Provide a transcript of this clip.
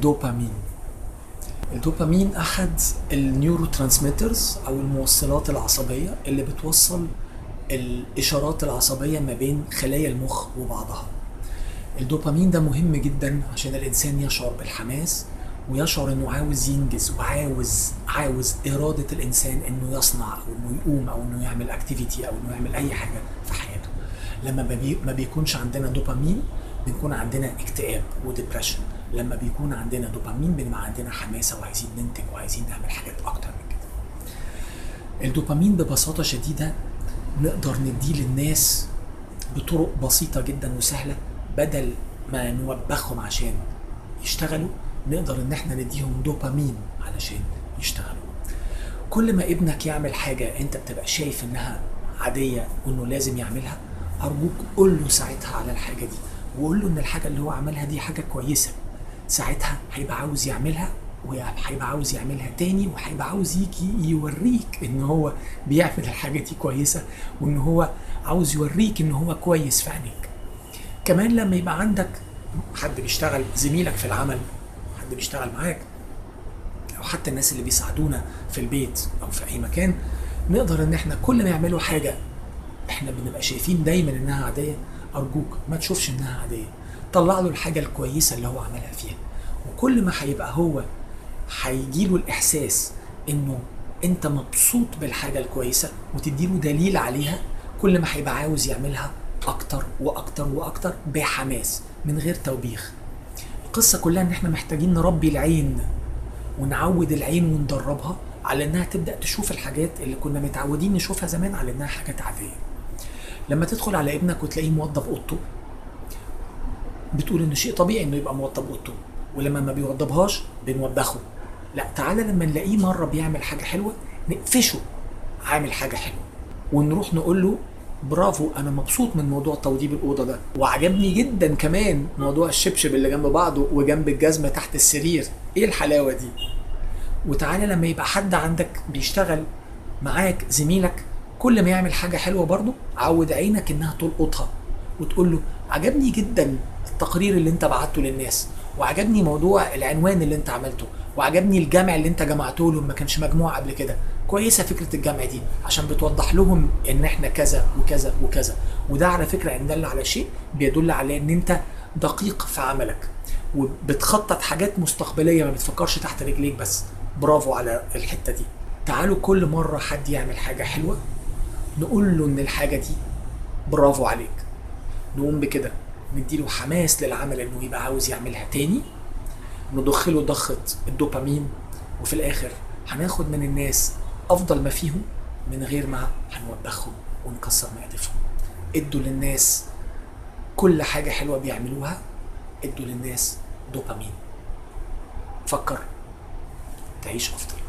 الدوبامين. الدوبامين أحد ال neurotransmitters أو الموصلات العصبية اللي بتوصل الإشارات العصبية ما بين خلايا المخ وبعضها. الدوبامين ده مهم جدا عشان الإنسان يشعر بالحماس ويشعر إنه عاوز ينجز وعاوز عاوز إرادة الإنسان إنه يصنع أو إنه يقوم أو إنه يعمل activity أو إنه يعمل أي حاجة في حياته. لما ما بيكونش عندنا دوبامين بنكون عندنا اكتئاب وديبريشن. لما بيكون عندنا دوبامين بنبقى عندنا حماسة وعايزين ننتج وعايزين نعمل حاجات أكتر من كده. الدوبامين ببساطة شديدة نقدر نديه للناس بطرق بسيطة جدا وسهلة بدل ما نوبخهم عشان يشتغلوا نقدر إن إحنا نديهم دوبامين علشان يشتغلوا. كل ما ابنك يعمل حاجة أنت بتبقى شايف إنها عادية وإنه لازم يعملها أرجوك قول له ساعتها على الحاجة دي. وقول له إن الحاجة اللي هو عملها دي حاجة كويسة ساعتها هيبقى عاوز يعملها وهيبقى عاوز يعملها تاني وهيبقى عاوز يجي يوريك إن هو بيعمل الحاجة دي كويسة وإن هو عاوز يوريك إن هو كويس في عينيك. كمان لما يبقى عندك حد بيشتغل زميلك في العمل حد بيشتغل معاك أو حتى الناس اللي بيساعدونا في البيت أو في أي مكان نقدر إن إحنا كل ما يعملوا حاجة إحنا بنبقى شايفين دايما إنها عادية. أرجوك ما تشوفش إنها عادية. طلع له الحاجة الكويسة اللي هو عملها فيها. وكل ما هيبقى هو هيجي له الإحساس إنه أنت مبسوط بالحاجة الكويسة وتديله دليل عليها كل ما هيبقى عاوز يعملها أكتر وأكتر وأكتر بحماس من غير توبيخ. القصة كلها إن إحنا محتاجين نربي العين ونعود العين وندربها على إنها تبدأ تشوف الحاجات اللي كنا متعودين نشوفها زمان على إنها حاجات عادية. لما تدخل على ابنك وتلاقيه موظف أوضته بتقول ان شيء طبيعي إنه يبقى موظف أوضته ولما ما بيوضبهاش بنوبخه. لا تعالى لما نلاقيه مرة بيعمل حاجة حلوة نقفشه عامل حاجة حلوة ونروح نقول له برافو أنا مبسوط من موضوع توضيب الأوضة ده. وعجبني جدا كمان موضوع الشبشب اللي جنب بعضه وجنب الجزمة تحت السرير. إيه الحلاوة دي؟ وتعالى لما يبقى حد عندك بيشتغل معاك زميلك كل ما يعمل حاجة حلوة برضه عود عينك إنها تلقطها وتقول له عجبني جدا التقرير اللي أنت بعته للناس وعجبني موضوع العنوان اللي أنت عملته وعجبني الجمع اللي أنت جمعته لهم ما كانش مجموع قبل كده. كويسة فكرة الجمع دي عشان بتوضح لهم إن إحنا كذا وكذا وكذا. وده على فكرة ان دل على شيء بيدل على إن أنت دقيق في عملك وبتخطط حاجات مستقبلية ما بتفكرش تحت رجليك بس. برافو على الحتة دي. تعالوا كل مرة حد يعمل حاجة حلوة نقول له إن الحاجة دي برافو عليك. نقوم بكده نديله حماس للعمل انه يبقى عاوز يعملها تاني. نضخ له ضخة الدوبامين وفي الآخر هناخد من الناس أفضل ما فيهم من غير ما هنوبخهم ونكسر معدتهم. ادوا للناس كل حاجة حلوة بيعملوها ادوا للناس دوبامين. فكر تعيش أفضل.